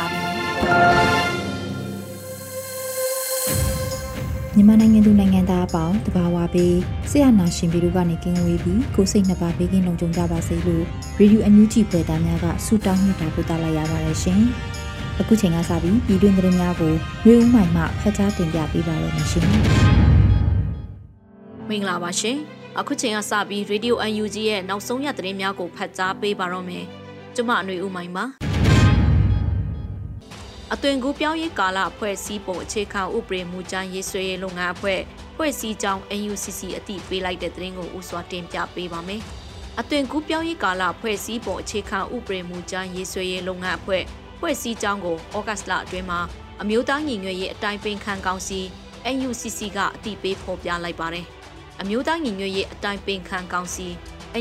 ါပြီ မြန်မာနိုင်ငံသူနိုင်ငံသားအပေါင်းတဘာဝပေးဆရာနာရှင်ပြည်တို့ကနေကင်းဝေးပြီးကိုစိတ်နှစ်ပါးဘေးကင်းလုံခြုံကြပါစေလို့ရေဒီယိုအန်ယူဂျီဖွယ်သားများကဆုတောင်းမြတ်တာပို့သလိုက်ရပါတယ်ရှင်။အခုချိန်ကစပြီးပြည်တွင်းသတင်းများကိုမျိုးဦးမှိုင်မှဖတ်ကြားတင်ပြပေးပါရမရှင်။မင်္ဂလာပါရှင်။အခုချိန်ကစပြီးရေဒီယိုအန်ယူဂျီရဲ့နောက်ဆုံးရသတင်းများကိုဖတ်ကြားပေးပါတော့မယ်။ကျွန်မအຫນွေဦးမှိုင်ပါ။ အသွင်ကူးပြောင်းရေးကာလအဖွဲ့စည်းပုံအခြေခံဥပဒေမူကြမ်းရေးဆွဲရေးလုပ်ငန်းအဖွဲ့ဖွဲ့စည်းကြောင်း NUCC အတိပေးလိုက်တဲ့သတင်းကိုဥစွာတင်ပြပေးပါမယ်။အသွင်ကူးပြောင်းရေးကာလဖွဲ့စည်းပုံအခြေခံဥပဒေမူကြမ်းရေးဆွဲရေးလုပ်ငန်းအဖွဲ့ဖွဲ့စည်းကြောင်းကိုဩဂတ်စ်လအတွင်းမှာအမျိုးသားညီညွတ်ရေးအတိုင်းပင်ခံကောင်စီ NUCC ကအတိပေးဖော်ပြလိုက်ပါတယ်။အမျိုးသားညီညွတ်ရေးအတိုင်းပင်ခံကောင်စီ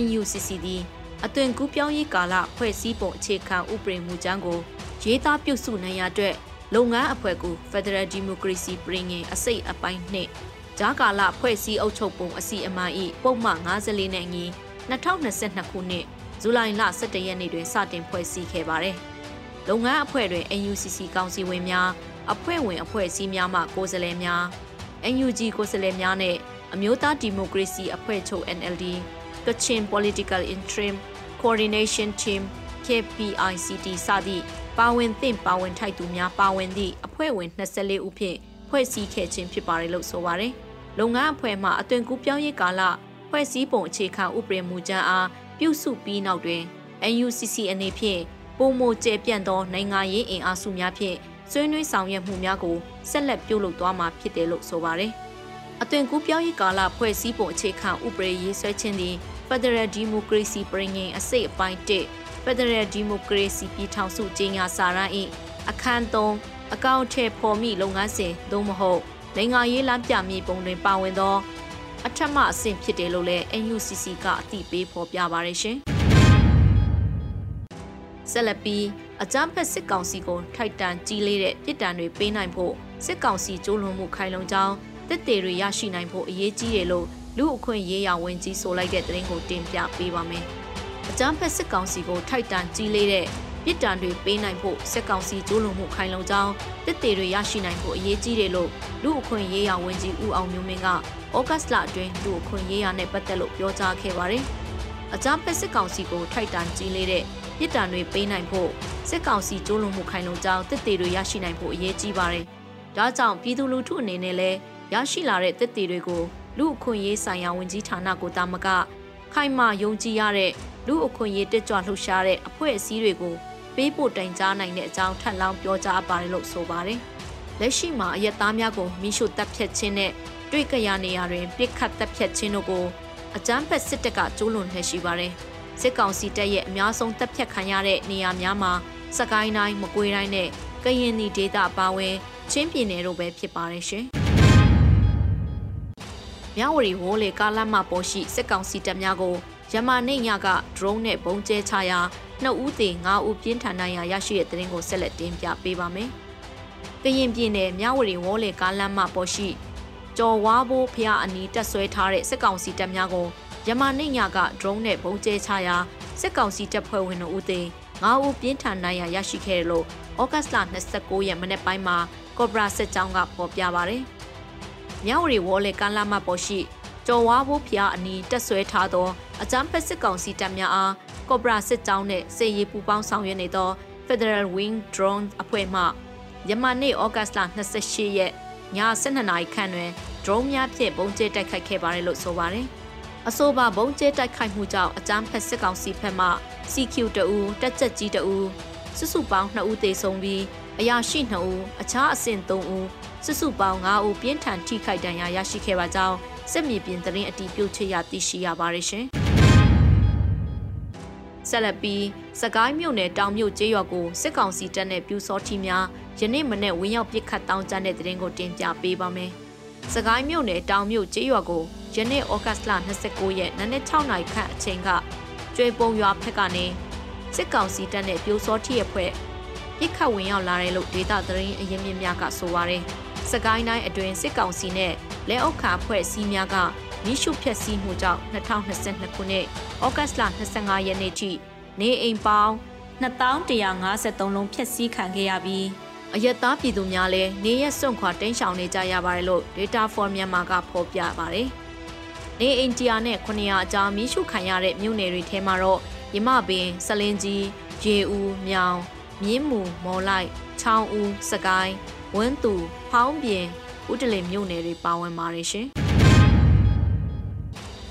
NUCC သည်အသွင်ကူးပြောင်းရေးကာလဖွဲ့စည်းပုံအခြေခံဥပဒေမူကြမ်းကို ရေးသားပြုစုနိုင်ရတဲ့လုပ်ငန်းအဖွဲ့ကို Federal Democracy ပြည်ငင်အစိတ်အပိုင်းနှင့်ဂျာကာလဖွဲ့စည်းအုပ်ချုပ်ပုံအစီအမံ၏ပုံမှန်54နဲ့ညီ2022ခုနှစ်ဇူလိုင်လ17ရက်နေ့တွင်စတင်ဖွဲ့စည်းခဲ့ပါတယ်။လုပ်ငန်းအဖွဲ့တွင် NUCC ကောင်စီဝင်များအဖွဲ့ဝင်အဖွဲ့အစည်းများမှကိုယ်စားလှယ်များ NUG ကိုယ်စားလှယ်များနဲ့အမျိုးသားဒီမိုကရေစီအဖွဲ့ချုပ် NLD Kachin Political Interim Coordination Team KPICT စသည့် ပါဝင်သင့်ပါဝင်ထိုက်သူများပါဝင်သည့်အဖွဲ့ဝင်24ဦးဖြင့်ဖွဲ့စည်းခဲ့ခြင်းဖြစ်ပါတယ်လို့ဆိုပါတယ်။လုပ်ငန်းအဖွဲ့မှအသွင်ကူးပြောင်းရေးကာလဖွဲ့စည်းပုံအခြေခံဥပဒေမူကြမ်းအားပြုစုပြီးနောက်တွင် NUCC အနေဖြင့်ပုံမကျဲပြန့်သောနိုင်ငံရေးအင်အားစုများဖြင့်ဆွေးနွေးဆောင်ရွက်မှုများကိုဆက်လက်ပြုလုပ်သွားမှာဖြစ်တယ်လို့ဆိုပါတယ်။အသွင်ကူးပြောင်းရေးကာလဖွဲ့စည်းပုံအခြေခံဥပဒေရေးဆွဲခြင်းသည် Federal Democracy ပြည်ငင်အစိတ်အပိုင်း1 Federal Democracy ပြည်ထောင်စုကြီးညာစာရန်၏အခန်း3အကောင့်ထဲဖော်မိလုပ်ငန်းစဉ်သို့မဟုတ်နိုင်ငံရေးလမ်းပြမြေပုံတွင်ပါဝင်သော အထက်မှအဆင့်ဖြစ်တယ်လို့လည်း NUCC ကအသိပေးဖော်ပြပါရရှင်။ဆက်လက်ပြီးအကြမ်းဖက်စစ်ကောင်စီကိုထိုက်တန်ကြီးလေးတဲ့ပြည်တံတွေပေးနိုင်ဖို့စစ်ကောင်စီကျိုးလွန်မှုခိုင်လုံကြောင်းတစ်တေတွေရရှိနိုင်ဖို့အရေးကြီးတယ်လို့လူအခွင့်ရေးရာဝန်ကြီးဆိုလိုက်တဲ့သတင်းကိုတင်ပြပေးပါမယ်။အ ကြမ်းဖက်စစ်ကောင်စီကိုထိုက်တန်ကြီးလေးတဲ့ပြည်တံတွေပေးနိုင်ဖို့စစ်ကောင်စီကျိုးလွန်မှုခိုင်လုံကြောင်းတစ်တေတွေရရှိနိုင်ဖို့အရေးကြီးတယ်လို့လူအခွင့်ရေးရာဝန်ကြီးဦးအောင်မျိုးမင်းကဩဂတ်စ်လအတွင်းလူအခွင့်ရေးရာနဲ့ပတ်သက်လို့ပြောကြားခဲ့ပါတယ်။အကြမ်းဖက်စစ်ကောင်စီကိုထိုက်တန်ကြီးလေးတဲ့ပြည်တံတွေပေးနိုင်ဖို့စစ်ကောင်စီကျိုးလွန်မှုခိုင်လုံကြောင်းတစ်တေတွေရရှိနိုင်ဖို့အရေးကြီးပါတယ်။ဒါကြောင့်ပြည်သူလူထုအနေနဲ့လည်းရရှိလာတဲ့တစ်တေတွေကိုလူအခွင့်ရေးဆိုင်ရာဝန်ကြီးဌာနကိုတာမက ခိုင်မာယုံကြည်ရတဲ့လူအခွင့်အရေးတက်ကြွလှုပ်ရှားတဲ့အဖွဲ့အစည်းတွေကိုပေးပို့တိုင်ကြားနိုင်တဲ့အကြောင်းထပ်လောင်းပြောကြားပါတယ်လို့ဆိုပါတယ်။လက်ရှိမှာအရက်သားများကိုမိရှုတပ်ဖြတ်ခြင်းနဲ့တွေ့ကြရနေရတွင်ပြစ်ခတ်တပ်ဖြတ်ခြင်းတို့ကိုအကြမ်းဖက်စစ်တပ်ကကျူးလွန်နေရှိပါတယ်။စစ်ကောင်စီတပ်ရဲ့အများဆုံးတပ်ဖြတ်ခံရတဲ့နေရာများမှာစကိုင်းတိုင်းမကွေးတိုင်းနဲ့ကရင်ပြည်ဒေသအပါအဝင်ချင်းပြည်နယ်တို့ပဲဖြစ်ပါတယ်ရှင်။ မြဝတီဝိုးလေကားလမ်းမပေါ်ရှိစစ်ကောင်စီတပ်များကိုယမန်နေ့ညက drone နဲ့ပုံကျဲချရာနှစ်ဦးသေ၅ဦးပြင်းထန်နိုင်ရာရရှိတဲ့တဲ့ရင်ကိုဆက်လက်တင်ပြပေးပါမယ်။ကရင်ပြည်နယ်မြဝတီဝေါ်လေကားလမ်းမပေါ်ရှိကျော်ဝါဘိုးဖျားအနီးတက်ဆွဲထားတဲ့စစ်ကောင်စီတပ်များကိုယမန်နေ့ညက drone နဲ့ပုံကျဲချရာစစ်ကောင်စီတပ်ဖွဲ့ဝင်တို့ဦးသေ၅ဦးပြင်းထန်နိုင်ရာရရှိခဲ့တယ်လို့ဩဂတ်စ်လ29ရက်မနေ့ပိုင်းမှာကော့ဘရာစစ်ကြောင်းကဖော်ပြပါဗျ။ မြဝတီဝေါ်လေကားလမ်းမပေါ်ရှိကျော်ဝါဘိုးဖျားအနီးတက်ဆွဲထားသောအကြမ်းဖက်စစ်ကောင်စီတပ်များအားကော့ဘရာစစ်ကြောင်းနှင့်စစ်ရေးပူးပေါင်းဆောင်ရွက်နေသော Federal Wing Drone အဖွဲ့မှယမနေ့ဩဂတ်လ28ရက်ည12နာရီခန့်တွင် drone များဖြင့်ပုံကျဲတိုက်ခိုက်ခဲ့ပါတယ်လို့ဆိုပါတယ်။အဆိုပါပုံကျဲတိုက်ခိုက်မှုကြောင့်အကြမ်းဖက်စစ်ကောင်စီဘက်မှ CQ တအူတက်ချက်ကြီးတအူစုစုပေါင်း2ဦးသေဆုံးပြီး အရာရှိ2ဦးအခြားအဆင့်3ဦးစုစုပေါင်း5ဦးပြင်းထန်ထိခိုက်ဒဏ်ရာရရှိခဲ့ပါကြောင်းစစ်မြေပြင်သတင်းအတည်ပြုချက်ရသိရှိရပါတယ်ရှင်။ဆက်လက်ပြီးစကိုင်းမြို့နယ်တောင်မြို့ကျေးရွာကိုစစ်ကောင်စီတပ်နဲ့ပြူစောထီများယနေ့မနေ့ဝင်းရောက်ပစ်ခတ်တောင်းကျတဲ့တဲ့ရင်ကိုတင်ပြပေးပါမယ်။စကိုင်းမြို့နယ်တောင်မြို့ကျေးရွာကိုယနေ့ဩဂတ်လ29ရက်နနက်6နာရီခန့်အချိန်ကကျွေပုံရွာဖက်ကနေစစ်ကောင်စီတပ်နဲ့ပြူစောထီရဲ့ဖွဲ့ ပစ်ခတ်ဝင်ရောက်လာတယ်လို့ဒေသသတင်းအရင်းမြစ်များကဆိုပါတယ်။စကိုင်းတိုင်းအတွင်းစစ်ကောင်စီနဲ့လက်အောက်ခံအဖွဲ့အစည်းများကမိရှုဖျက်ဆီးမှုကြောင့်2022ခုနှစ်ဩဂတ်လ25ရက်နေ့ထိနေအိမ်ပေါင်း2153လုံးဖျက်ဆီးခံခဲ့ရပြီးအယက်သားပြည်သူများလည်းနေရက်စွန့်ခွာတိမ်းရှောင်နေကြရပါတယ်လို့ Data for Myanmar ကဖော်ပြပါတယ်။နေအိမ်တရားနဲ့900အကြားမိရှုခံရတဲ့မြို့နယ်တွေထဲမှာတော့ရမပင်စလင်းကြီးရေဦးမြောင် မြင်းမူမော်လိုက်ချောင်းဦးစကိုင်းဝန်းသူဖောင်းပြင်ဥတလင်မြို့နယ်တွေပါဝင်ပါတယ်ရှင်။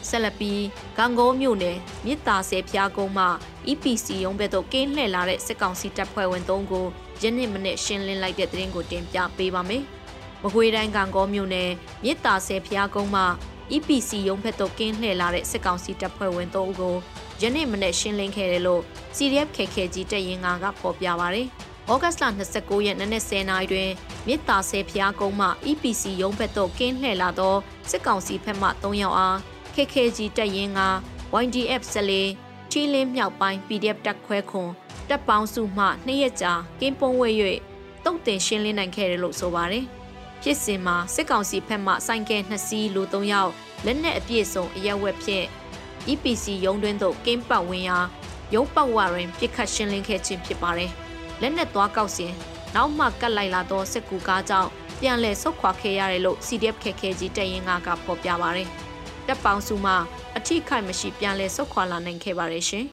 ဆက်လက်ပြီးဂံကောမြို့နယ်မြစ်တာဆယ်ဖျားကုန်းမှ EPC ရုံးဘက်သို့ကင်းလှည့်လာတဲ့စစ်ကောင်စီတပ်ဖွဲ့ဝင်၃ကိုယနေ့မနေ့ရှင်းလင်းလိုက်တဲ့သတင်းကိုတင်ပြပေးပါမယ်။မကွေးတိုင်းကံကောမြို့နယ်မြစ်တာဆယ်ဖျားကုန်းမှ EPC ရုံးဘက်သို့ကင်းလှည့်လာတဲ့စစ်ကောင်စီတပ်ဖွဲ့ဝင်၃ဦးကို ယနေ့မနေ့ရှင်းလင်းခဲ့တယ်လို့ CDF KKG တပ်ရင်းကဖော်ပြပါရယ်။ဩဂတ်လ29ရက်နေ့10:00နာရီတွင်မြစ်တာဆယ်ဖျားကုန်းမှ EPC ရုံးဘက်သို့ကင်းလှည့်လာသောစစ်ကောင်စီဘက်မှ3ယောက်အား KKG တပ်ရင်းက YDF ဆလေချီလင်းမြောက်ပိုင်း PDF တက်ခွဲခွန်တပ်ပေါင်းစုမှနှစ်ရက်ကြာကင်းပုံးဝဲ၍တုတ်တင်ရှင်းလင်းနိုင်ခဲ့တယ်လို့ဆိုပါတယ်။ဖြစ်စဉ်မှာစစ်ကောင်စီဘက်မှစိုင်းကဲနှစ်စီးလူ၃ယောက်လက်နက်အပြည့်စုံအရက်ဝက်ဖြင့် EPC ရုံးတွင်းသို့ကင်းပတ်ဝင်ရာရုံးပတ်ဝတွင်ပြစ်ခတ်ရှင်းလင်းခဲ့ခြင်းဖြစ်ပါတယ်။လက်နက်သွားကောက်စဉ်နောက်မှကတ်လိုက်လာသောစစ်ကူကားကြောင့်ပြန်လည်ဆုတ်ခွာခဲ့ရတယ်လို့ CDF ခက်ခဲကြီးတပ်ရင်းကဖော်ပြပါတယ်။တပ်ပေါင်းစုမှအထိခိုက်မရှိပြန်လည်ဆုတ်ခွာလာနိုင်ခဲ့ပါတယ်ရှင်။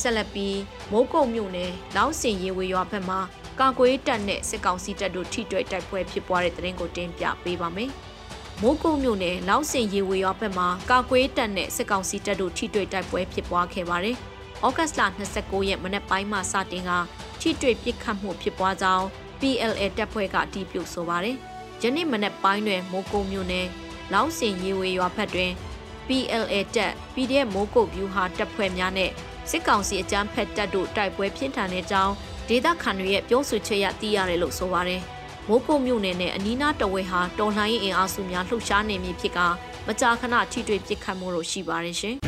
ဆက်လက်ပြီးမိုးကုတ်မြို့နယ်လောင်းစင်ရေဝေရွာဘက်မှာကာကွယ်တပ်နဲ့စစ်ကောင်စီတပ်တို့ထိတွေ့တိုက်ပွဲဖြစ်ပွားတဲ့တဲ့ရင်ကိုတင်ပြပေးပါမယ်။ မိုးကုတ်မြို့နယ်လောင်းစင်ရေဝေရွာဘက်မှာကာကွယ်တပ်နဲ့စစ်ကောင်စီတပ်တို့ထိတွေ့တိုက်ပွဲဖြစ်ပွားခဲ့ပါတယ်။ဩဂတ်လ29ရက်မနေ့ပိုင်းမှာစတင်ကထိတွေ့ပစ်ခတ်မှုဖြစ်ပွားကြောင်း PLA တပ်ဖွဲ့ကအတည်ပြုဆိုပါတယ်။ယနေ့မနေ့ပိုင်းတွင်မိုးကုတ်မြို့နယ်လောင်းစင်ရေဝေရွာဖက်တွင် PLA တပ် PDF မိုးကုတ်ဗျူဟာတပ်ဖွဲ့များနဲ့စစ်ကောင်စီအကြမ်းဖက်တပ်တို့တိုက်ပွဲပြင်းထန်တဲ့အကြောင်းဒေသခံတွေရဲ့ပြောဆိုချက်ရသိရတယ်လို့ဆိုပါတယ်။ မိုးကုတ်မြို့နယ်နဲ့အနီးနားတဝဲဟာတော်လှန်ရေးအင်အားစုများလှုပ်ရှားနေမည်ဖြစ်ကမကြာခဏထိတွေ့ပစ်ခတ်မှုတို့ရှိပါတယ်ရှင်။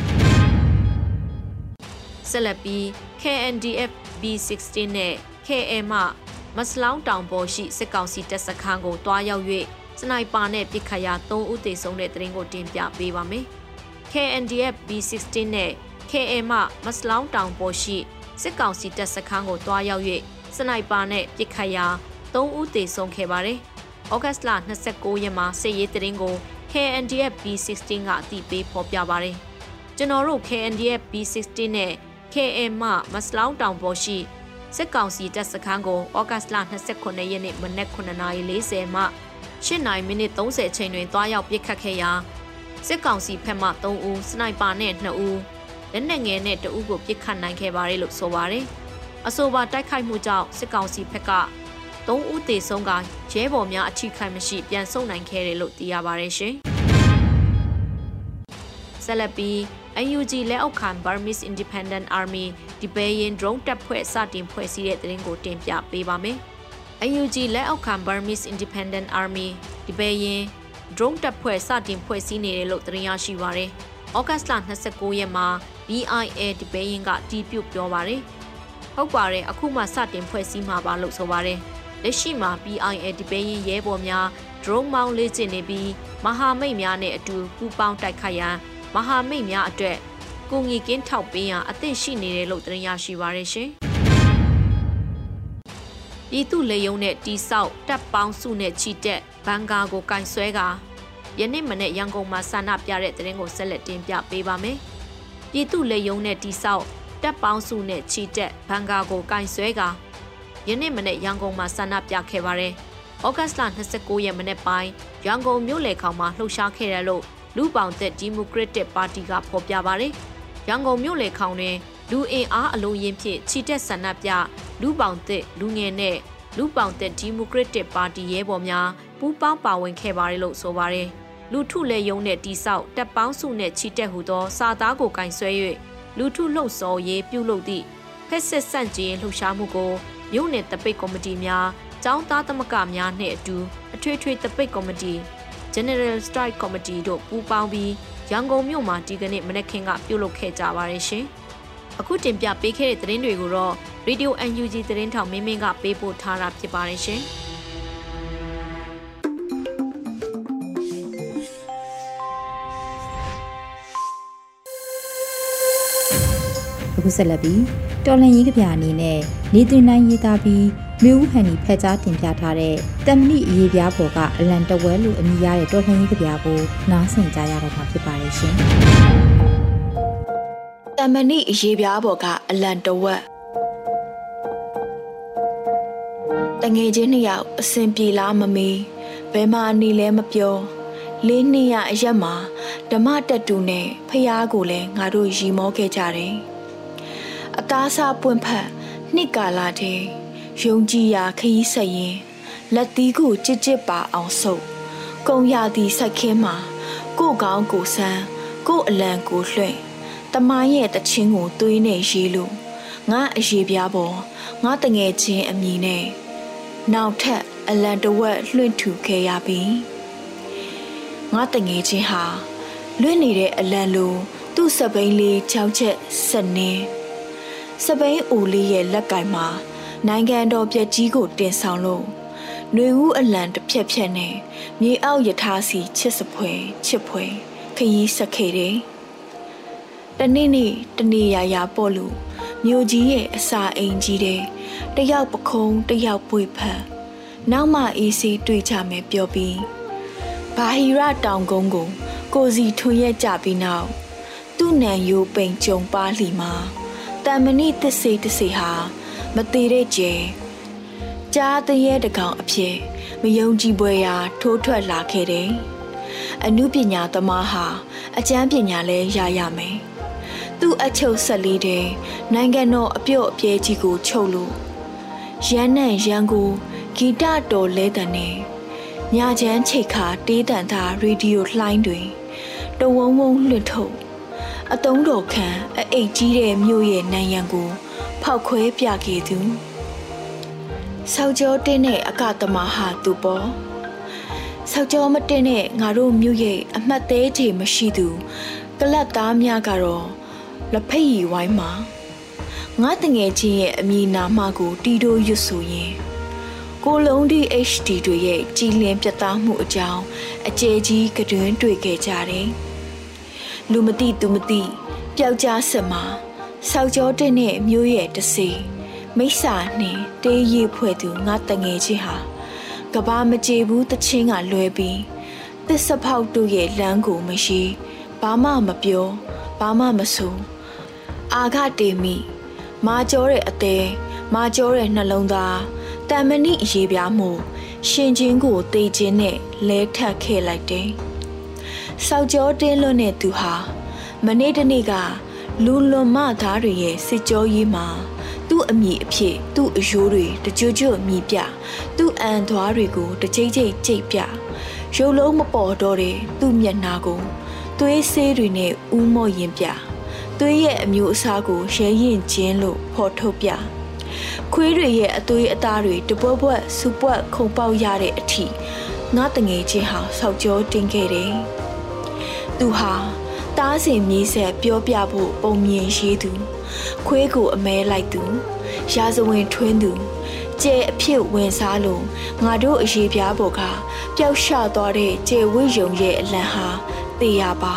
ဆက်လက်ပြီး KNDF B16 နဲ့ KM မှမစလောင်းတောင်ပေါ်ရှိစစ်ကောင်စီတပ်စခန်းကိုတွားရောက်၍စနိုက်ပါနဲ့ပစ်ခတ်ရာ3ဦးသေဆုံးတဲ့တဲ့ရင်ကိုတင်ပြပေးပါမယ်။ KNDF B16 နဲ့ KM မှမစလောင်းတောင်ပေါ်ရှိစစ်ကောင်စီတပ်စခန်းကိုတွားရောက်၍စနိုက်ပါနဲ့ပစ်ခတ်ရာ 3ဦးသေဆုံးခဲ့ပါတယ်။ဩဂတ်လ29ရက်မှာစစ်ရေးတရင်ကို KNDF B16 ကအတိပေးဖော်ပြပါတယ်။ကျွန်တော်တို့ KNDF B16 နဲ့ KM မှမစလောင်းတောင်ပေါ်ရှိစစ်ကောင်စီတပ်စခန်းကိုဩဂတ်လ29ရက်နေ့မနက်9:40မှ8နိုင်မိနစ်30အချိန်တွင်တွားရောက်ပစ်ခတ်ခဲ့ရာစစ်ကောင်စီဖက်မှ3ဦးစနိုက်ပါနဲ့2ဦးလက်နက်ငယ်နဲ့2ဦးကိုပစ်ခတ်နိုင်ခဲ့ပါတယ်လို့ဆိုပါတယ်။အဆိုပါတိုက်ခိုက်မှုကြောင့်စစ်ကောင်စီဖက်က 3ဦးသေဆုံးကရဲဘော်များအထိခိုက်မရှိပြန်ဆုတ်နိုင်ခဲ့တယ်လို့သိရပါတယ်ရှင်။ဆက်လက်ပြီး UNG လက်အောက်ခံ Burmese Independent Army ဒီဘေးရင် drone တပ်ဖွဲ့စတင်ဖွဲ့စည်းတဲ့တဲ့ရင်ကိုတင်ပြပေးပါမယ်။ UNG လက်အောက်ခံ Burmese Independent Army ဒီပဲရင် drone တပ်ဖွဲ့စတင်ဖွဲ့စည်းနေတယ်လို့သတင်းရရှိပါရယ်။ဩဂတ်လ29ရက်မှာ BIA ဒီပဲရင်ကတီးပြုတ်ပြောပါရယ်။ဟုတ်ပါတယ်အခုမှစတင်ဖွဲ့စည်းမှာပါလို့ဆိုပါရယ်။ လက်ရှိမှာ BIA ဒီပဲရင်ရဲဘော်များ drone မောင်းလေ့ကျင့်နေပြီးမဟာမိတ်များနဲ့အတူပူးပေါင်းတိုက်ခိုက်ရန်မဟာမိတ်များအတွက်ကိုငီကင်းထောက်ပေးရန်အသင့်ရှိနေတယ်လို့သတင်းရရှိပါရယ်ရှင်။ပြည်သူလေယုံနဲ့တီဆောက်တပ်ပေါင်းစုနဲ့ချီတက်ဘန်ကာကိုကင်ဆွဲကယနေ့မနေ့ရန်ကုန်မှာဆန္ဒပြတဲ့တဲ့ရင်ကိုဆက်လက်တင်ပြပေးပါမယ်။ပြည်သူလေယုံနဲ့တီဆောက်တပ်ပေါင်းစုနဲ့ချီတက်ဘန်ကာကိုကင်ဆွဲက ယနေ့မနေ့ရန်ကုန်မှာဆန္ဒပြခဲ့ပါတယ်။ဩဂတ်စ်လ29ရက်မနေ့ပိုင်းရန်ကုန်မြို့လေခေါင်မှာလှုပ်ရှားခဲ့တယ်လို့လူပောင်သက်ဒီမိုကရက်တစ်ပါတီကဖော်ပြပါတယ်။ရန်ကုန်မြို့လေခေါင်တွင်လူအင်အားအလုံးရင်းဖြင့်ချီတက်ဆန္ဒပြလူပောင်သက်လူငယ်နဲ့လူပောင်သက်ဒီမိုကရက်တစ်ပါတီရဲဘော်များပူးပေါင်းပါဝင်ခဲ့ပါတယ်လို့ဆိုပါတယ်။လူထုလက်ယုံနဲ့တိဆောက်တပ်ပေါင်းစုနဲ့ချီတက်ဟူသောစာသားကိုကင်ဆွဲ၍လူထုလှုပ်ဆော်ရေးပြုလုပ်သည့်ဖက်စစ်ဆန့်ကျင်လှုပ်ရှားမှုကို မြို့နယ်တပိတ်ကော်မတီများចောင်းသားသမဂ္ဂများနှင့်အတူအထွေထွေတပိတ်ကော်မတီ General Strike Committee တို့ပူးပေါင်းပြီးရန်ကုန်မြို့မှာဒီကနေ့မနက်ခင်းကပြုလုပ်ခဲ့ကြပါတယ်ရှင်။အခုတင်ပြပေးခဲ့တဲ့သတင်းတွေကိုတော့ Radio UNG သတင်းထောင်မင်းမင်းကပေးပို့ထားတာဖြစ်ပါတယ်ရှင်။အခုဆက်လက်ပြီး တော်လန်ရေးကဗျာအနေနဲ့နေသွင်းတိုင်းရေးသားပြီးမြို့ဦးဟန်နီဖက်ကြားတင်ပြထားတဲ့တမဏိအရေးပြားပေါ်ကအလန်တဝဲလို့အမည်ရတဲ့တော်လန်ရေးကဗျာကိုနားဆင်ကြရတော့မှာဖြစ်ပါတယ်ရှင်။တမဏိအရေးပြားပေါ်ကအလန်တဝက်တငယ်ချင်းနှစ်ယောက်အစင်ပြေလားမမေးဘယ်မှာနေလဲမပြောလေးနှစ်ရအရက်မှာဓမ္မတက်တူနဲ့ဖះကိုလည်းငါတို့ရီမောခဲ့ကြတယ် အသားစားပွင့်ဖက်နှစ်ကာလာတဲ့ယုံကြည်ရာခရီးဆက်ရင်လက်သီးကိုကြစ်ကြစ်ပါအောင်ဆုပ်ကုံရသည်စိုက်ခင်းမှာကိုကောင်းကိုဆန်းကိုအလံကိုလွှင့်တမန်ရဲ့တချင်းကိုသွေးနဲ့ရေးလို့ငါအရေးပြားပေါ်ငါတငယ်ချင်းအမိနဲ့နောက်ထပ်အလံတဝက်လွှင့်ထူခဲ့ရပြီငါတငယ်ချင်းဟာလွင့်နေတဲ့အလံလိုသူ့စပိန်လေးချောက်ချက်ဆက်နေ စပိန်အိုလေးရဲ့လက်ကင်မှာနိုင်ငံတော်ပြက်ကြီးကိုတင်ဆောင်လို့ຫນွေဦးအလံတစ်ဖြက်ဖြက်နဲ့မြေအောက်ယထာစီချစ်စပွဲချစ်ပွဲခရီးဆက်ခဲ့တယ်။တနေ့နေ့တနေ့ရာရာပေါ့လို့မြို့ကြီးရဲ့အစာအိမ်ကြီးတဲ့တယောက်ပခုံးတယောက်ပွေဖက်နောက်မှအေးစီတွေ့ကြမယ်ပြောပြီးဘာဟီရတောင်ကုန်းကိုကိုစီထွန်ရက်ကြပြီးနောက်သူ့နံယိုပိန်ကြုံပါလီမှာ တမ္မဏိသစ္စေတစေဟာမသေးတဲ့ကျဲကြားတရဲတကောင်အဖြစ်မယုံကြည်ပွဲရာထိုးထွက်လာခဲ့တယ်။အမှုပညာသမားဟာအကျမ်းပညာလဲရရမယ်။သူ့အချုပ်ဆက်လေးတဲ့နိုင်ငံတော်အပြုတ်အပြဲကြီးကိုချုပ်လို့ရန်နဲ့ရန်ကိုဂီတတော်လဲတဲ့နဲ့ညချမ်းချိတ်ခါတေးတန်သာရေဒီယိုလှိုင်းတွင်တဝုံဝုံလွှင့်ထုတ် အတုံးတော်ခံအအိတ်ကြီးတဲ့မြို့ရဲ့နံရံကို ဖောက်ခွဲပြခဲ့သူဆောက်ကျော်တင်းနဲ့အကတမဟာသူပေါ်ဆောက်ကျော်မတင်းနဲ့ငါတို့မြို့ရဲ့အမှတ်သေးချေမရှိသူကလတ်သားများကတော့လက်ဖက်ရည်ဝိုင်းမှာငါတငယ်ချင်းရဲ့အမည်နာမကိုတီတိုရွတ်ဆိုရင်ကိုလုံးဒီ HD တွေရဲ့ကြည်လင်ပြတ်သားမှုအကြောင်းအကျယ်ကြီးကတွင်တွေ့ခဲ့ကြတယ် လူမသိသူမသိပျောက်ကြားစမှာဆောက်ကျော်တဲ့နဲ့မျိုးရဲ့တစီမိစ္ဆာနှင့်တေးရီဖွဲ့သူငါတငယ်ချင်းဟာကဘာမကြေဘူးတချင်းကလွဲပြီးသစ္စာဖောက်တို့ရဲ့လမ်းကိုမရှိဘာမှမပြောဘာမှမဆိုအာခတေမိမာကျော်တဲ့အသေးမာကျော်တဲ့နှလုံးသားတမဏိအရေးပြားမှုရှင်ချင်းကိုတေးခြင်းနဲ့လဲထပ်ခဲ့လိုက်တယ်။ စောက်ကျော်တင်းလွတ်တဲ့သူဟာမနေ့တနေ့ကလူလွန်မသားတွေရဲ့စစ်ကြောရေးမှာသူ့အမိအဖြစ်သူ့အယိုးတွေတကြွကြွမြည်ပြသူ့အန်သွားတွေကိုတကြိတ်ကြိတ်ကြိတ်ပြရုပ်လုံးမပေါ်တော့တဲ့သူ့မျက်နှာကိုသွေးဆေးတွေနဲ့ဥမော့ရင်ပြသွေးရဲ့အမျိုးအစားကိုရဲရင်ချင်းလို့ဖော်ထုတ်ပြခွေးတွေရဲ့အသွေးအသားတွေတပွက်ပွက်စူပွက်ခုံပေါက်ရတဲ့အထိငါတငယ်ချင်းဟာဆောက်ကြောတင်ခဲ့တယ် သူဟာတားစင်မြေးဆက်ပြောပြဖို့ပုံမြင်ရေးသူခွေးကိုအမဲလိုက်သူရာဇဝင်ထွင်းသူကျဲအဖြစ်ဝင်စားလို့ငါတို့အရေးပြားပေါ်ကပျောက်ရှသွားတဲ့ကျဲဝိယုံရဲ့အလံဟာတေရပါ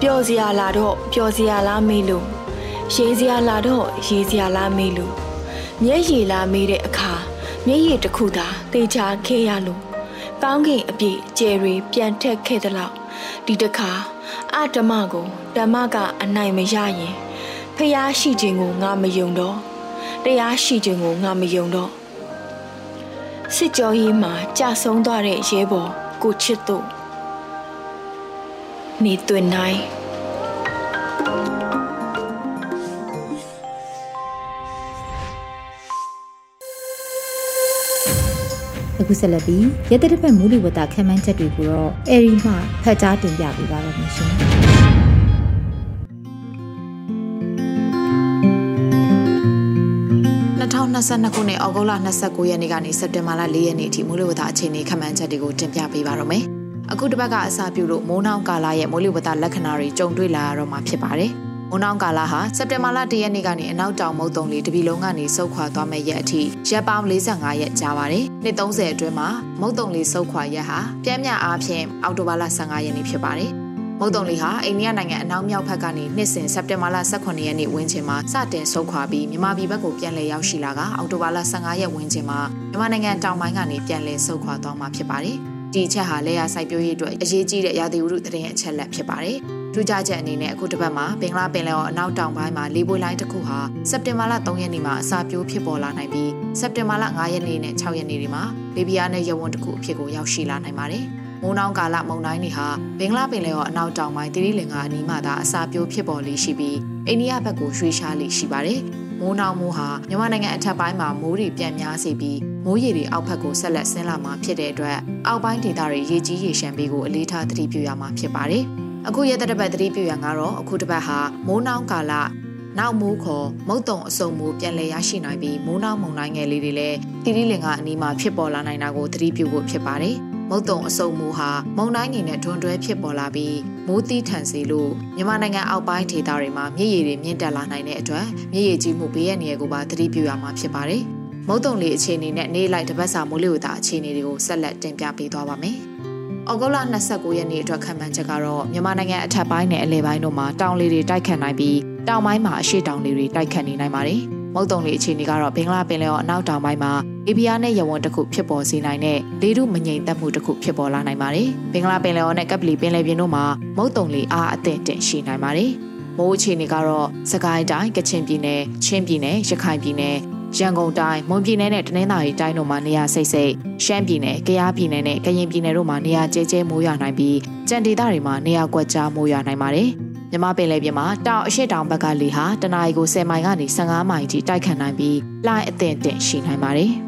ပျော်စရာလာတော့ပျော်စရာလားမေးလို့ရေးစရာလာတော့ရေးစရာလားမေးလို့မျက်ရည်လာမေးတဲ့အခါမျက်ရည်တစ်ခုသာတေချာခဲ့ရလို့ ကောင်းကင်အပြည့်ကျယ်ရီပြန်ထက်ခဲ့သလောက်ဒီတခါအဓမ္မကိုဓမ္မကအနိုင်မရရင်ဖျားရှိခြင်းကိုငါမယုံတော့တရားရှိခြင်းကိုငါမယုံတော့စစ်ကြောရေးမှာကြာဆုံးသွားတဲ့ရဲဘော်ကိုချစ်တို့နေတွင်နိုင် ခုဆက်လက်ပြီးရတဲ့တစ်ဖက်မူလဝတ္တခံမှန်းချက်တွေကိုတော့အယ်ရီမှဖတ်ကြားတင်ပြပေးပါရမရှင်2022ခုနှစ်ဩဂုတ်လ29ရက်နေ့ကနေစက်တင်ဘာလ4ရက်နေ့အထိမိုးလေဝသအခြေအနေခန့်မှန်းချက်တွေကိုတင်ပြပေးပါရမယ်။အခုတစ်ပတ်ကအစပြုလို့မိုးနှောင်းကာလရဲ့မိုးလေဝသလက္ခဏာတွေကြုံတွေ့လာရတော့မှာဖြစ်ပါတယ်။မိုးနှောင်းကာလဟာစက်တင်ဘာလ1ရက်နေ့ကနေအနောက်တောင်မုတ်တုံလေးတပြီလုံးကနေဆုတ်ခွာသွားမဲ့ရက်အထိရက်ပေါင်း45ရက်ကြာပါတယ်။ နှစ်30အတွင်းမှာမုတ်တုံလေးဆုတ်ခွာရက်ဟာပြင်းပြအားဖြင့်အောက်တိုဘာလ15ရက်နေ့ဖြစ်ပါတယ်။မုတ်တုံလီဟာအိန္ဒိယနိုင်ငံအနောက်မြောက်ဘက်ကနေနှစ်စဉ်စက်တင်ဘာလ18ရက်နေ့ဝန်းကျင်မှာစတင်ဆုံးခွာပြီးမြန်မာပြည်ဘက်ကိုပြန်လည်ရောက်ရှိလာကအောက်တိုဘာလ15ရက်ဝန်းကျင်မှာမြန်မာနိုင်ငံတောင်ပိုင်းကနေပြန်လည်ဆုံးခွာသွားမှာဖြစ်ပါတယ်။ဒီအချက်ဟာလေယာစိုက်ပျိုးရေးအတွက်အရေးကြီးတဲ့ရာသီဥတုသတင်းအချက်လက်ဖြစ်ပါတယ်။ ထူးခြားချက်အနေနဲ့အခုတစ်ပတ်မှာဘင်္ဂလားပင်လယ်အော်အနောက်တောင်ပိုင်းမှာလေပွေလိုင်းတစ်ခုဟာစက်တင်ဘာလ3ရက်နေ့မှာအစာပြိုးဖြစ်ပေါ်လာနိုင်ပြီးစက်တင်ဘာလ5ရက်နေ့နဲ့6ရက်နေ့တွေမှာလေပြင်းနဲ့ရဝန်းတစ်ခုအဖြစ်ကိုရောက်ရှိလာနိုင်ပါတယ်။မိုးနှောင်းကာလမုန်တိုင်းတွေဟာဘင်္ဂလားပင်လယ်ော်အနောက်တောင်ပိုင်းတိရိလင်္ကာအနီးမှသာအစာပြိုးဖြစ်ပေါ်လေးရှိပြီးအိန္ဒိယဘက်ကိုရွှေ့ရှားလေးရှိပါတယ်။မိုးနှောင်းမိုးဟာမြန်မာနိုင်ငံအထက်ပိုင်းမှာမိုးတွေပြန်များစေပြီးမိုးရေတွေအောက်ဘက်ကိုဆက်လက်ဆင်းလာမှာဖြစ်တဲ့အတွက်အောက်ပိုင်းဒေသတွေရေကြီးရေရှမ်းပေးကိုအလေးထားသတိပြုရမှာဖြစ်ပါတယ်။ အခုရက်သက်တပတ်သတိပြုရန်ကတော့အခုတစ်ပတ်ဟာမိုးနှောင်းကာလနောက်မိုးခေါ်မုတ်တုံအစုံမိုးပြန်လည်ရရှိနိုင်ပြီးမိုးနှောင်းမုန်တိုင်းငယ်လေးတွေလည်းတိရိလင်္ကာအနီးမှာဖြစ်ပေါ်လာနိုင်တာကိုသတိပြုဖို့ဖြစ်ပါတယ်။မုတ်တုံအစုံမူဟာမုန်တိုင်းငယ်နဲ့တွန်းတွဲဖြစ်ပေါ်လာပြီးမိုးတီးထန်စေလို့မြန်မာနိုင်ငံအောက်ပိုင်းဒေသတွေမှာမြစ်ရည်တွေမြင့်တက်လာနိုင်တဲ့အတွက်မြစ်ရည်ကြီးမှုဘေးရန်တွေကိုပါသတိပြုရမှာဖြစ်ပါတယ်။မုတ်တုံလေးအခြေအနေနဲ့နေ့လိုက်တပတ်စာမိုးလေဝသအခြေအနေတွေကိုဆက်လက်တင်ပြပေးသွားပါမယ်။ ဩဂုတ်လ29ရက်နေ့အတွက်ခံမှန်းချက်ကတော့မြန်မာနိုင်ငံအထက်ပိုင်းနဲ့အလယ်ပိုင်းတို့မှာတောင်လေတွေတိုက်ခတ်နိုင်ပြီးတောင်ပိုင်းမှာအရှေ့တောင်လေတွေတိုက်ခတ်နေနိုင်ပါတယ်။မုတ်တုံလေးအခြေအနေကတော့ဘင်္ဂလားပင်လယ်အော်အနောက်တောင်ပိုင်းမှာအေဗီယာနဲ့ရဝန်းတစ်ခုဖြစ်ပေါ်စေနိုင်တဲ့လေထုမငြိမ်သက်မှုတစ်ခုဖြစ်ပေါ်လာနိုင်ပါတယ်။ဘင်္ဂလားပင်လယ်အော်နဲ့ကပ်ပလီပင်လယ်ပြင်တို့မှာမုတ်တုံလေးအားအသင့်တင်ရှိနိုင်ပါတယ်။မိုးအခြေအနေကတော့စကိုင်းတိုင်းကချင်ပြည်နယ်ချင်းပြည်နယ်ရခိုင်ပြည်နယ် ရန်ကုန်တိုင်းမွန်ပြည်နယ်နဲ့တနင်္သာရီတိုင်းတို့မှာနေရာစိတ်စိတ်ရှမ်းပြည်နယ်၊ကယားပြည်နယ်နဲ့ကရင်ပြည်နယ်တို့မှာနေရာကျဲကျဲမိုးရွာနိုင်ပြီးကြံဒေသတွေမှာနေရာကွက်ကြားမိုးရွာနိုင်ပါတယ်။မြမပင်လယ်ပြင်မှာတောင်အရှိတောင်ဘက်ကလေဟာတနအီကို10မိုင်ကနေ15မိုင်ထိတိုက်ခတ်နိုင်ပြီးလှိုင်းအသင့်တင့်ရှိနိုင်ပါတယ်။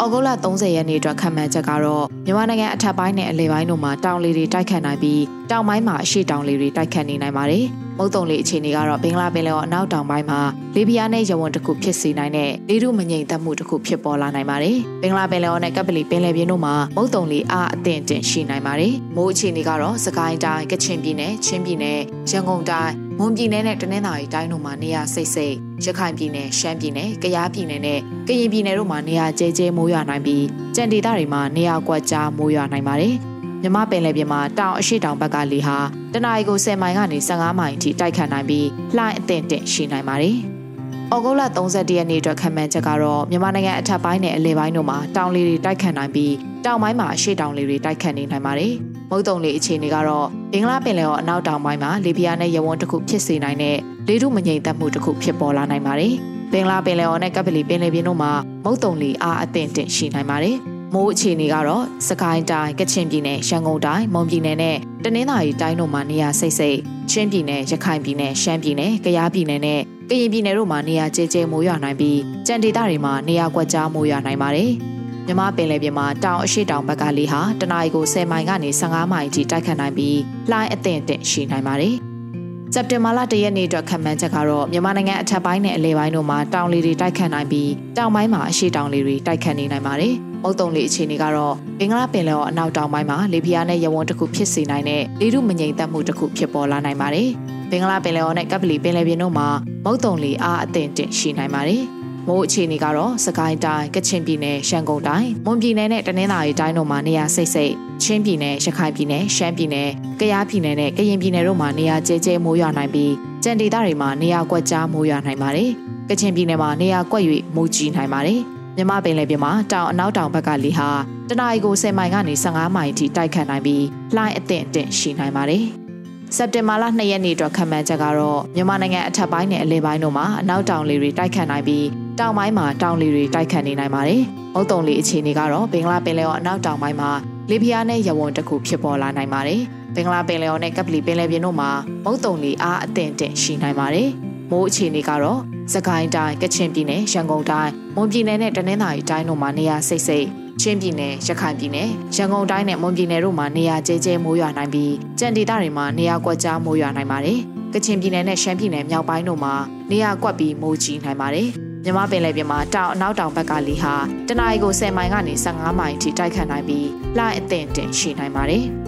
ဩဂုတ်လ30ရက်နေ့အတွက်ခံမှန်းချက်ကတော့မြန်မာနိုင်ငံအထက်ပိုင်းနဲ့အလယ်ပိုင်းတို့မှာတောင်လေတွေတိုက်ခတ်နိုင်ပြီးတောင်ပိုင်းမှာအရှိတောင်လေတွေတိုက်ခတ်နေနိုင်ပါတယ်။မုတ်တုံလေအခြေအနေကတော့ဘင်္ဂလားပင်လယ်အော်အနောက်တောင်ပိုင်းမှာလေပြင်းနဲ့ရဝန်းတစ်ခုဖြစ်စေနိုင်တဲ့လေထုမငြိမ်သက်မှုတစ်ခုဖြစ်ပေါ်လာနိုင်ပါတယ်။ဘင်္ဂလားပင်လယ်အော်နဲ့ကပ်ပလီပင်လယ်ပြင်တို့မှာမုတ်တုံလေအားအသင့်တင်ရှိနိုင်ပါတယ်။မိုးအခြေအနေကတော့စကိုင်းတိုင်းကချင်ပြည်နယ်ချင်းပြည်နယ်ရန်ကုန်တိုင်း မွန်ပြည်နယ်နဲ့တနင်္သာရီတိုင်းတို့မှာနေရာစိတ်စိတ်ရခိုင်ပြည်နယ်ရှမ်းပြည်နယ်ကယားပြည်နယ်နဲ့ကရင်ပြည်နယ်တို့မှာနေရာကျဲကျဲမိုးရွာနိုင်ပြီးကြံဒေသတွေမှာနေရာကွက်ကြားမိုးရွာနိုင်ပါတယ်မြမပင်လယ်ပြင်မှာတောင်အရှိတောင်ဘက်ကလေဟာတနအီကို10မိုင်ကနေ15မိုင်အထိတိုက်ခတ်နိုင်ပြီးလှိုင်းအသင့်တင့်ရှိနိုင်ပါတယ်။ ဩဂုတ်လ31ရက်နေ့အတွက်ခံမှန်းချက်ကတော့မြန်မာနိုင်ငံအထက်ပိုင်းနဲ့အလယ်ပိုင်းတို့မှာတောင်လေတွေတိုက်ခတ်နိုင်ပြီးတောင်ပိုင်းမှာအရှိတောင်လေတွေတိုက်ခတ်နေနိုင်ပါတယ်။မုတ်တုံလေအခြေအနေကတော့ဘင်္ဂလားပင်လယ်ော်အနောက်တောင်ပိုင်းမှာလေပြင်းနဲ့ရဝန်းတစ်ခုဖြစ်စေနိုင်တဲ့လေထုမငြိမ်သက်မှုတစ်ခုဖြစ်ပေါ်လာနိုင်ပါတယ်။ဘင်္ဂလားပင်လယ်ော်နဲ့ကပ်ပလီပင်လယ်ပြင်တို့မှာမုတ်တုံလေအားအသင့်တင်ရှိနိုင်ပါတယ်။ မိုးအခြေအနေကတော့စကိုင်းတိုင်းကချင်ပြည်နယ်ရန်ကုန်တိုင်းမွန်ပြည်နယ်နဲ့တနင်္သာရီတိုင်းတို့မှာနေရာစိတ်စိတ်ချင်းပြည်နယ်ရခိုင်ပြည်နယ်ရှမ်းပြည်နယ်ကယားပြည်နယ်နဲ့ကရင်ပြည်နယ်တို့မှာနေရာကျဲကျဲမိုးရွာနိုင်ပြီးကြံဒေသတွေမှာနေရာကွက်ကြားမိုးရွာနိုင်ပါတယ်။မြမပင်လယ်ပြင်မှာတောင်အရှိတောင်ဘက်ကလေဟာတနအီကို10မိုင်ကနေ15မိုင်အထိတိုက်ခတ်နိုင်ပြီးလှိုင်းအသင့်အင့်ရှိနိုင်ပါတယ်။စက်တင်ဘာလ၁ရက်နေ့အတွက်ခံမှန်းချက်ကတော့မြန်မာနိုင်ငံအထက်ပိုင်းနဲ့အလယ်ပိုင်းတို့မှာတောင်လေတွေတိုက်ခတ်နိုင်ပြီးတောင်ပိုင်းမှာအရှိတောင်လေတွေတိုက်ခတ်နေနိုင်ပါတယ်။ မုတ်တုံလေအခြေအနေကတော့ဘင်္ဂလားပင်လယ်အော်အနောက်တောင်ပိုင်းမှာလေပြင်းနဲ့ရဝန်းတစ်ခုဖြစ်စေနိုင်တဲ့လေထုမငြိမ်သက်မှုတစ်ခုဖြစ်ပေါ်လာနိုင်ပါတယ်။ဘင်္ဂလားပင်လယ်အော်နဲ့ကပ်ပလီပင်လယ်ပြင်တို့မှာမုတ်တုံလေအားအသင့်တင်ရှိနိုင်ပါတယ်။မိုးအခြေအနေကတော့စကိုင်းတိုင်းကချင်ပြည်နယ်ရှမ်းကုန်းတိုင်းမွန်ပြည်နယ်နဲ့တနင်္သာရီတိုင်းတို့မှာနေရာစိတ်စိတ်ချင်းပြည်နယ်ရခိုင်ပြည်နယ်ရှမ်းပြည်နယ်ကယားပြည်နယ်နဲ့ကရင်ပြည်နယ်တို့မှာနေရာကျဲကျဲမိုးရွာနိုင်ပြီးကြံဒေသတွေမှာနေရာကွက်ကြားမိုးရွာနိုင်ပါတယ်။ကချင်ပြည်နယ်မှာနေရာကွက်၍မိုးကြီးနိုင်ပါတယ်။ မြမပင်လယ်ပြင်မှာတောင်အနောက်တောင်ဘက်ကလေဟာတနအီကို10မိုင်ကနေ15မိုင်အထိတိုက်ခတ်နိုင်ပြီးလှိုင်းအသင့်အင့်ရှိနိုင်ပါတယ်။စက်တင်ဘာလ2ရက်နေ့အတွက်ခံမှန်းချက်ကတော့မြန်မာနိုင်ငံအထက်ပိုင်းနဲ့အလယ်ပိုင်းတို့မှာအနောက်တောင်လေတွေတိုက်ခတ်နိုင်ပြီးတောင်ပိုင်းမှာတောင်လေတွေတိုက်ခတ်နေနိုင်ပါတယ်။မုတ်တုံလေအခြေအနေကတော့ဘင်္ဂလားပင်လယ်အော်အနောက်တောင်ပိုင်းမှာလေပြင်းနဲ့ရဝွန်တစ်ခုဖြစ်ပေါ်လာနိုင်ပါတယ်။ဘင်္ဂလားပင်လယ်အော်နဲ့ကပလီပင်လယ်ပြင်တို့မှာမုတ်တုံလေအားအသင့်တင်ရှိနိုင်ပါတယ်။ မိုးအခြေအနေကတော့စကိုင်းတိုင်းကချင်ပြည်နယ်ရန်ကုန်တိုင်းမွန်ပြည်နယ်နဲ့တနင်္သာရီတိုင်းတို့မှာနေရာစိတ်စိတ်ချင်းပြည်နယ်ရခိုင်ပြည်နယ်ရန်ကုန်တိုင်းနဲ့မွန်ပြည်နယ်တို့မှာနေရာကျဲကျဲမိုးရွာနိုင်ပြီးကြံဒေသတွေမှာနေရာကွက်ကြားမိုးရွာနိုင်ပါတယ်။ကချင်ပြည်နယ်နဲ့ရှမ်းပြည်နယ်မြောက်ပိုင်းတို့မှာနေရာကွက်ပြီးမိုးကြီးနိုင်ပါတယ်။မြမပင်လယ်ပြင်မှာတောင်အနောက်တောင်ဘက်ကလေဟာတနအီကို10မိုင်ကနေ15မိုင်ထိတိုက်ခတ်နိုင်ပြီးလှိုင်းအသင့်တင်ရှိနိုင်ပါတယ်။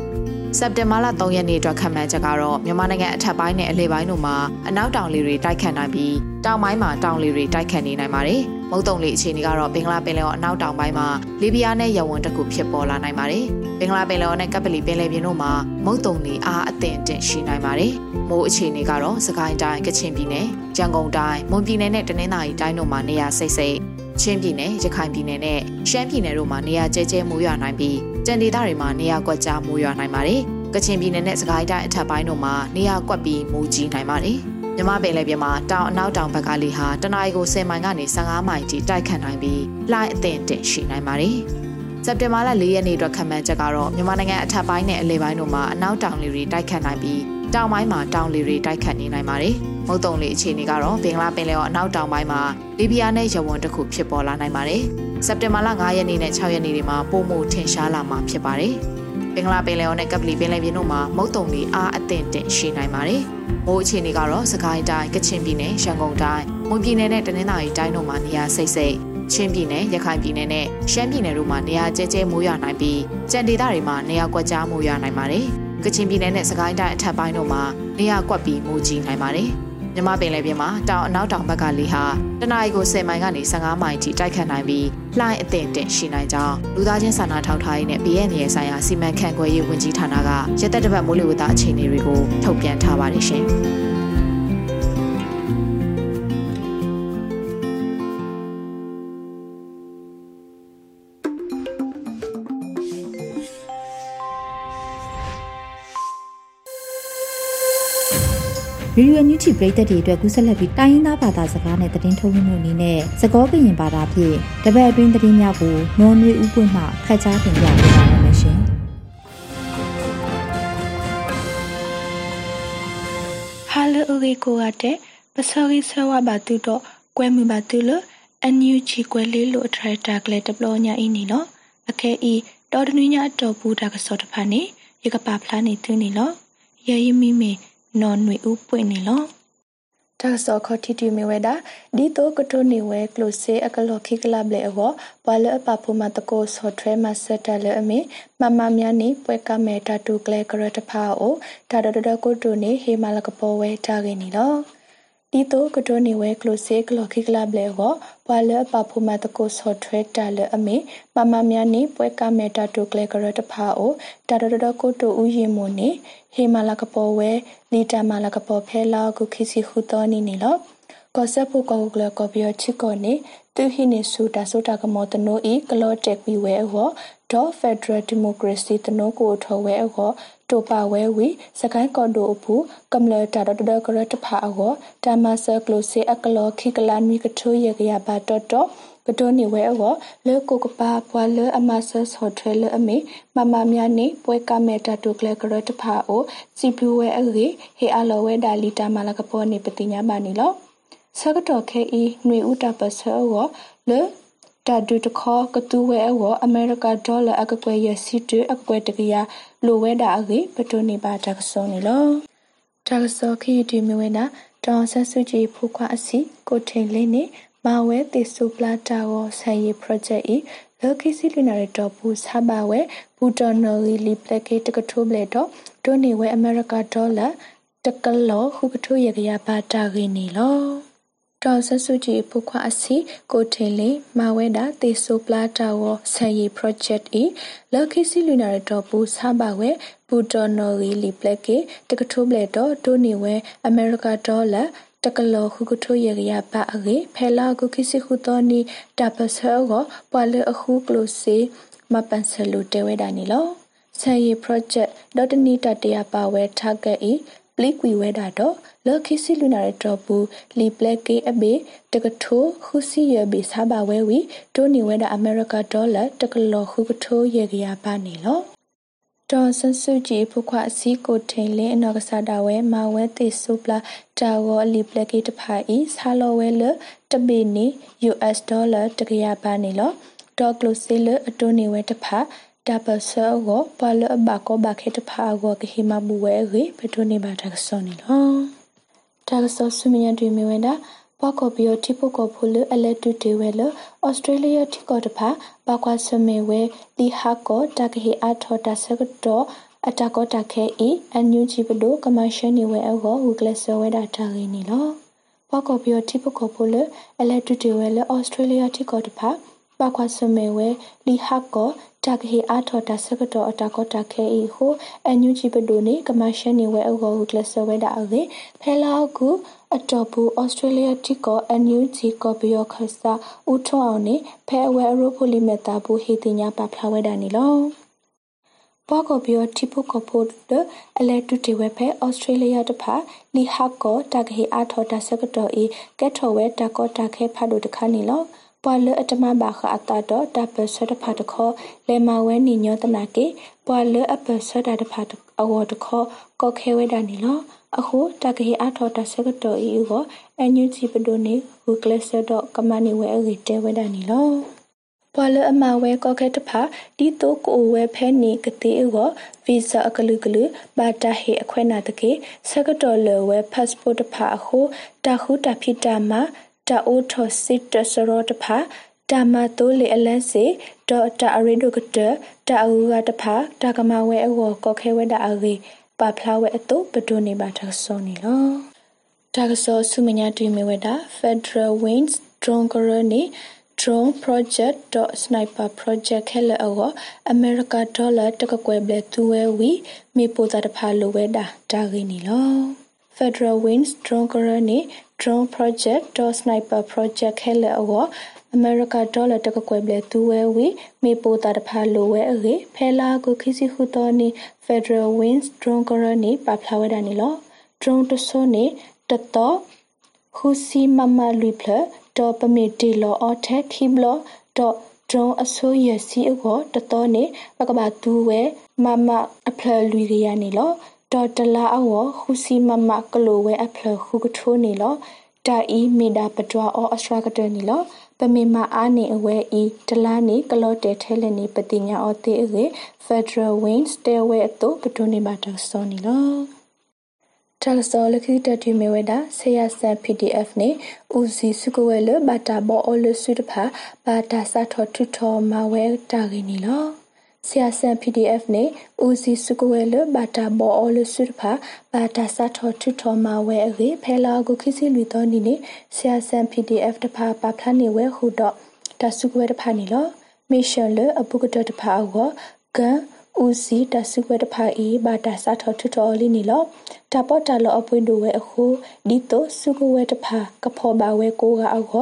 စက်တင်ဘာလ3ရက်နေ့အတွက်ခံမှန်းချက်ကတော့မြန်မာနိုင်ငံအထက်ပိုင်းနဲ့အလယ်ပိုင်းတို့မှာအနောက်တောင်လေတွေတိုက်ခတ်နိုင်ပြီးတောင်ပိုင်းမှာတောင်လေတွေတိုက်ခတ်နေနိုင်ပါတယ်။မုတ်တုံလေအခြေအနေကတော့ဘင်္ဂလားပင်လယ်အော်အနောက်တောင်ပိုင်းမှာလီဘီယာနဲ့ယဝန်တစ်ခုဖြစ်ပေါ်လာနိုင်ပါတယ်။ဘင်္ဂလားပင်လယ်အော်နဲ့ကပလီပင်လယ်ပြင်တို့မှာမုတ်တုံလေအားအသင့်အင့်ရှိနိုင်ပါတယ်။မိုးအခြေအနေကတော့စကိုင်းတိုင်းကချင်ပြည်နယ်၊ရန်ကုန်တိုင်း၊မွန်ပြည်နယ်နဲ့တနင်္သာရီတိုင်းတို့မှာနေရာစိတ်စိတ်ချင်းပြည်နယ်ရခိုင်ပြည်နယ်နဲ့ရှမ်းပြည်နယ်တို့မှာနေရာကျဲကျဲမိုးရွာနိုင်ပြီး ကြံဒေသတွေမှာနေရာကွက်ကြားမိုးရွာနိုင်ပါတယ်။ကချင်ပြည်နယ်နဲ့စကိုင်းတိုင်းအထက်ပိုင်းတို့မှာနေရာကွက်ပြီးမိုးကြီးနိုင်ပါတယ်။မြမပင်လယ်ပြင်မှာတောင်အနောက်တောင်ဘက်ကလေဟာတနအီကို10မိုင်ကနေ15မိုင်ထိတိုက်ခတ်နိုင်ပြီးလှိုင်းအသင့်တင်ရှိနိုင်ပါတယ်။စက်တင်ဘာလ4ရက်နေ့အတွက်ခံမှန်းချက်ကတော့မြန်မာနိုင်ငံအထက်ပိုင်းနဲ့အလယ်ပိုင်းတို့မှာအနောက်တောင်လေတွေတိုက်ခတ်နိုင်ပြီးတောင်ပိုင်းမှာတောင်လေတွေတိုက်ခတ်နေနိုင်ပါတယ်။မုတ်တုံလေအခြေအနေကတော့ဘင်္ဂလားပင်လယ်အော်အနောက်တောင်ပိုင်းမှာလီဘီယာနဲ့ယဝွန်တစ်ခုဖြစ်ပေါ်လာနိုင်ပါတယ်။ စက်တင်ဘာလ9ရက်နေ့နဲ့6ရက်နေ့တွေမှာပုံမှုထင်ရှားလာမှာဖြစ်ပါတယ်။ဘင်္ဂလားပင်လယ်အော်နဲ့ကပလီပင်လယ်ပြင်တို့မှာမုတ်တုံလေအားအသင့်တင်ရှိနိုင်ပါတယ်။မိုးအခြေအနေကတော့စကိုင်းတိုင်းကချင်ပြည်နယ်ရန်ကုန်တိုင်းမွန်ပြည်နယ်နဲ့တနင်္သာရီတိုင်းတို့မှာနေရာစိတ်စိတ်ချင်းပြည်နယ်ရခိုင်ပြည်နယ်နဲ့ရှမ်းပြည်နယ်တို့မှာနေရာကျဲကျဲမိုးရွာနိုင်ပြီးကြံဒေသတွေမှာနေရာကွက်ကြားမိုးရွာနိုင်ပါတယ်။ကချင်ပြည်နယ်နဲ့စကိုင်းတိုင်းအထက်ပိုင်းတို့မှာနေရာကွက်ပြီးမိုးကြီးနိုင်ပါတယ်။ မြမပင်လယ်ပြင်မှာတောင်အနောက်တောင်ဘက်ကလေဟာတနအီကို10မိုင်ကနေ15မိုင်ထိတိုက်ခတ်နိုင်ပြီးလှိုင်းအသင့်တင်ရှိနိုင်ကြောင်းလူသားချင်းစာနာထောက်ထားရေးနဲ့ BN ရဲ့ဆိုင်ရာစီမံခန့်ခွဲရေးဝန်ကြီးဌာနကရသက်တပတ်မိုးလေဝသအခြေအနေတွေကိုထုတ်ပြန်ထားပါတယ်ရှင်။ ရေဒီယိုညူချီပရိသတ်တွေအတွက်ကူးဆက်လက်ပြီးတိုင်းရင်းသားဘာသာစကားနဲ့သတင်းထုတ်လွှင့်မှုအနေနဲ့စကောကရင်ဘာသာဖြင့်တပတ်အတွင်းသတင်းများကိုနော်နွေဦးပွင့်မှဖတ်ကြားတင်ပြပေးပါမယ်ရှင်။ဟာလိုအေကိုရတဲ့ပစောရီဆဝဘာတူတော့ကွဲမှုပါတူလို့အန်ယူချီကွဲလေးလို့ထရတာကလေးတပလောညာအင်းနီနော်အခဲဤတော်တနည်းညာတော်ဘူးတာကစောတဖာနေရကပါဖလားနေသူနေလို့ရေယမီမီ နော်နွေဦးပွင့်နေလောတာစောခတီတီမီဝဲတာဒီတိုကတိုနေဝဲကလိုဆေအကလောခိကလဘလေအောဘွာလအပဖူမတကိုဆော့ထရဲမဆက်တလအမေမမများနေပွဲကမဲတာတူကလေကရတဖာအိုတာဒဒကိုတိုနေဟေမလကပေါ်ဝဲတာကင်းနီလော တီတိုကတိုနေဝဲကလိုဆေကလောခိကလဘလေအောဘွာလအပဖူမတကိုဆော့ထရဲတာလအမေမမများနေပွဲကမဲတာတူကလေကရတဖာအိုတာဒဒကိုတိုဥယီမွန်နေဟေမာလကပေါ်ဝဲလီတာမာလကပေါ်ဖဲလာကုခိစီခုတော်နီနီလော ကောဆက်ဖို့ကောကလကောပြောချစ်ကောနေသူဟိနေဆူတာဆိုတာကမောတနိုဤကလောတက်ပြီးဝဲဟောဒေါ်ဖက်ဒရယ်ဒီမိုကရေစီတနိုကိုထော်ဝဲဟောတိုပါဝဲဝီစကိုင်းကော်ဒိုအဖူကမ္လတာဒဒကရတဖာဟောတာမဆာကလိုစီအကလောခိကလာမီကထိုးရကရပါတော့တော့ကတိုနေဝဲအောလေကိုကပါပွာလေအမဆတ်ဆော်ထွဲလေအမေမမများနေပွဲကမဲတာတုကလေကရတဖာအိုစီပူဝဲအရေဟေအလောဝဲဒါလီတာမလာကပေါ်နေပတိညာပါနီလော ဆကတော်ခဲဤຫນွေဥတာပဆောအောလေတာဒူတခေါ်ကတူဝဲအောအမေရိကဒေါ်လာအကကွဲရစီတူအကွဲတကရလိုဝဲတာအရေပတိုနေပါတကဆောနေလောတာဆောခီတီမီဝဲနာတောင်ဆဆူကြည်ဖူခွာအစီကိုထိန်လေးနေမာဝဲတေဆုပလာတာဝဆန်ရီ project ဤလောကိစီလနာရတော့ဘူဆာဘာဝဲဘူတော်နော်လီလီပလက်ကေတကထိုးဘလက်တော့ဒိုနေဝဲအမေရိကဒေါ်လာတကလောခုကထိုးရကရပါတာခင်းနေလော တော်ဆဆုကြည်ဖုခွာအစီကိုထေလီမာဝဲတာတေဆိုပလာတာဝဆန်ရီ project ဤလောကိစီလူနာရတော့ဘူဆာဘာဝဲဘူတော်နော်လီလီပလက်ကေတကထိုးဘလက်တော့ဒိုနေဝဲအမေရိကဒေါ်လာတကလောခုကထိုရရပါအရေဖဲလာကုခိစီခုတော်နီတပဆောကိုပွာလအခုကလိုစီမပန်ဆလူတဲဝဲတာနီလောဆန်ရီ project ဒေါ်တနီတတရပါဝဲ target e ပလိကွီဝဲတာတော့လော်ခိစီလူနာရတော့ဘူးလီပလက်ကေအဘေတကထိုးခုစီရဘေစားပါဝဲဝီတိုနီဝဲတာအမေရိကဒေါ်လာတကလော်ခုကထိုးရေကရပါနေလောဒေါ်ဆန်စုကြည်ဖုခွအစည်းကိုထိန်လင်းအနော်ကစားတာဝဲမာဝဲတေဆိုပလာတာဝေါ်လီပလက်ကေတဖာဤဆာလောဝဲလတပေနီ US ဒေါ်လာတကရပါနေလောဒေါ်ကလိုစီလအတိုးနေဝဲတဖာ ဒါပဆောကိုပလဘကောဘခေတဖာကိုကဟိမဘူဝဲရေပထနေပါတာဆောနေလောတာဆောဆုမညာတွေမြဝဲတာပကောပီယတိပုကောဖူလအလက်တူတေဝဲလဩစတြေးလျတိကောတဖာပကွာဆမေဝဲဒီဟာကောတကဟိအာထောတာဆကတော့အတကောတခဲဤအန်ယူဂျီပဒိုကမရှန်နေဝဲအောဝကလဆဝဲတာတာရင်းနေလောပကောပီယတိပုကောဖူလအလက်တူတေဝဲလဩစတြေးလျတိကောတဖာ ပကွာဆမေဝဲလီဟာကောတာကဟေအာထောတာစကတော့အတာကောတာခဲဤဟုအန်ယူဂျီပဒိုနေကမရှန်နေဝဲအောဟုကလဆဝဲတာအေဖဲလာကူအတော်ဘူးဩစတြေးလျတိကောအန်ယူဂျီကောဘီယောခဆာဦးထွန်းအောင်နေဖဲအဝဲအရိုဖိုလီမက်တာဘူးဟေတင်ညာပါဖလာဝဲတာနေလောပေါကောဘီယောတိပုကဖို့ဒအလဲတူတီဝဲဖဲဩစတြေးလျတဖာလီဟက်ကောတာကဟေအာထောတာစကတော့ဤကက်ထောဝဲတာကောတာခဲဖတ်တို့တခါနေလော ပွာလအတမဘာခအတာတော့တပစတဖတ်တခောလေမဝဲနီညောတနာကေပွာလအပစတတဖတ်အဝတခောကောခဲဝဲတာနီလောအခုတကဟေအထောတဆကတော်ဤကိုအညူချီပဒိုနေဝကလဆတော့ကမနီဝဲအရီတဲဝဲတာနီလောပွာလအမဝဲကောခဲတဖာဒီတိုကိုဝဲဖဲနေကတိဩဗီဇာအကလူကလူဘာတာဟေအခွဲနာတကေဆကတော်လဝဲ passport တဖာအခုတခုတဖြစ်တာမှာ တာအိုထောစစ်တဆရောတဖာတာမတိုးလေအလန်းစီဒေါ်တာအရီဒိုကတတာအူကတဖာတာကမဝဲအဝကောခဲဝဲတာအရီပါဖလာဝဲအတုပဒိုနေပါထဆောနေလောတာကဆောဆုမညာတွေ့မြဝဲတာ Federal Wings Drone Corone drone project sniper project ခဲလအော America dollar တကကွယ်ဘလက်သူဝဲဝီမေပိုတာတဖာလိုဝဲတာတာဂိနေလော Federal Wings Drone Corone drone project sniper project ခဲလအော America dollar တကကွယ်ဘလက်သူဝဲဝီမေပိုတာတဖာလိုဝဲအေဖဲလာကိုခိစီခုတော်နီ Federal Wings drone Corone ပါဖလာဝဲတာနီလော drone တဆိုနေတတော်ခူစီမမလူဖလတော့ပမီတီလောအထက်ခိဘလတော့ဒရုံအစိုးရစီအကောတတော်နေပကဘာတူဝဲမမအဖလလူရရနေလော တော်တလာအောခူစီမမကလိုဝဲအဖလခုကထိုးနေလောတာအီမီဒါပတွာအောအစထရာကတနေလောပမေမအားနေအဝဲဤတလားနေကလော့တဲထဲလနေပတိညာအောတေအေ Federal Wings Stairway အတုပတွနေမှာတဆောနေလောတာဆောလခိတတိမေဝဒဆေယဆန် PDF နေဦးစီစုကဝဲလဘာတာဘောအလစုတဖာဘာတာစာထောထုထောမဝဲတာဂိနီလော ဆေယဆန် PDF နေဦးစီစုကဝဲလဘာတာဘောအလစုတဖာဘာတာစာထောထုထောမဝဲအခေဖဲလာကိုခိစီလူတော်နီနေဆေယဆန် PDF တဖာပါဖလာနေဝဲဟုတော့တဆုကဝဲတဖာနီလောမီရှယ်လအပုကတတဖာအောကန်ဦးစီတဆုဝဲတဖာဤဘာတာစာထောထုထောလီနီလောတပေါ်တလောအပွင့်တို့ဝဲအခုဒီတော့ဆုကဝဲတဖာကဖော်ပါဝဲကိုကအောဂ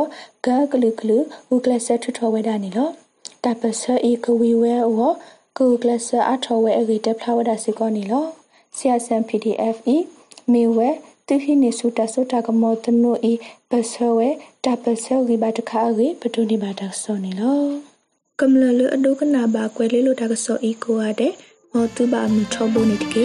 ဂကလူကလူဝကလဆက်ထုထောဝဲဒါနီလော တပဆာဤကဝီဝဲအောကူကလဆာအထောဝဲအဂိတဖလာဝဒါစီကောနီလောဆီယဆန် PDF ဤမေဝဲသူဟိနေစုတဆုတကမောတနုဤပဆောဝဲတပဆောဂိဘတခါအဂိပတုန်ဒီဘာတဆောနီလောကမ္လလအဒုကနာဘာကွယ်လေးလိုတကဆောဤကိုရတဲ့မောတုဘာမီထောဘုန်နေတကေ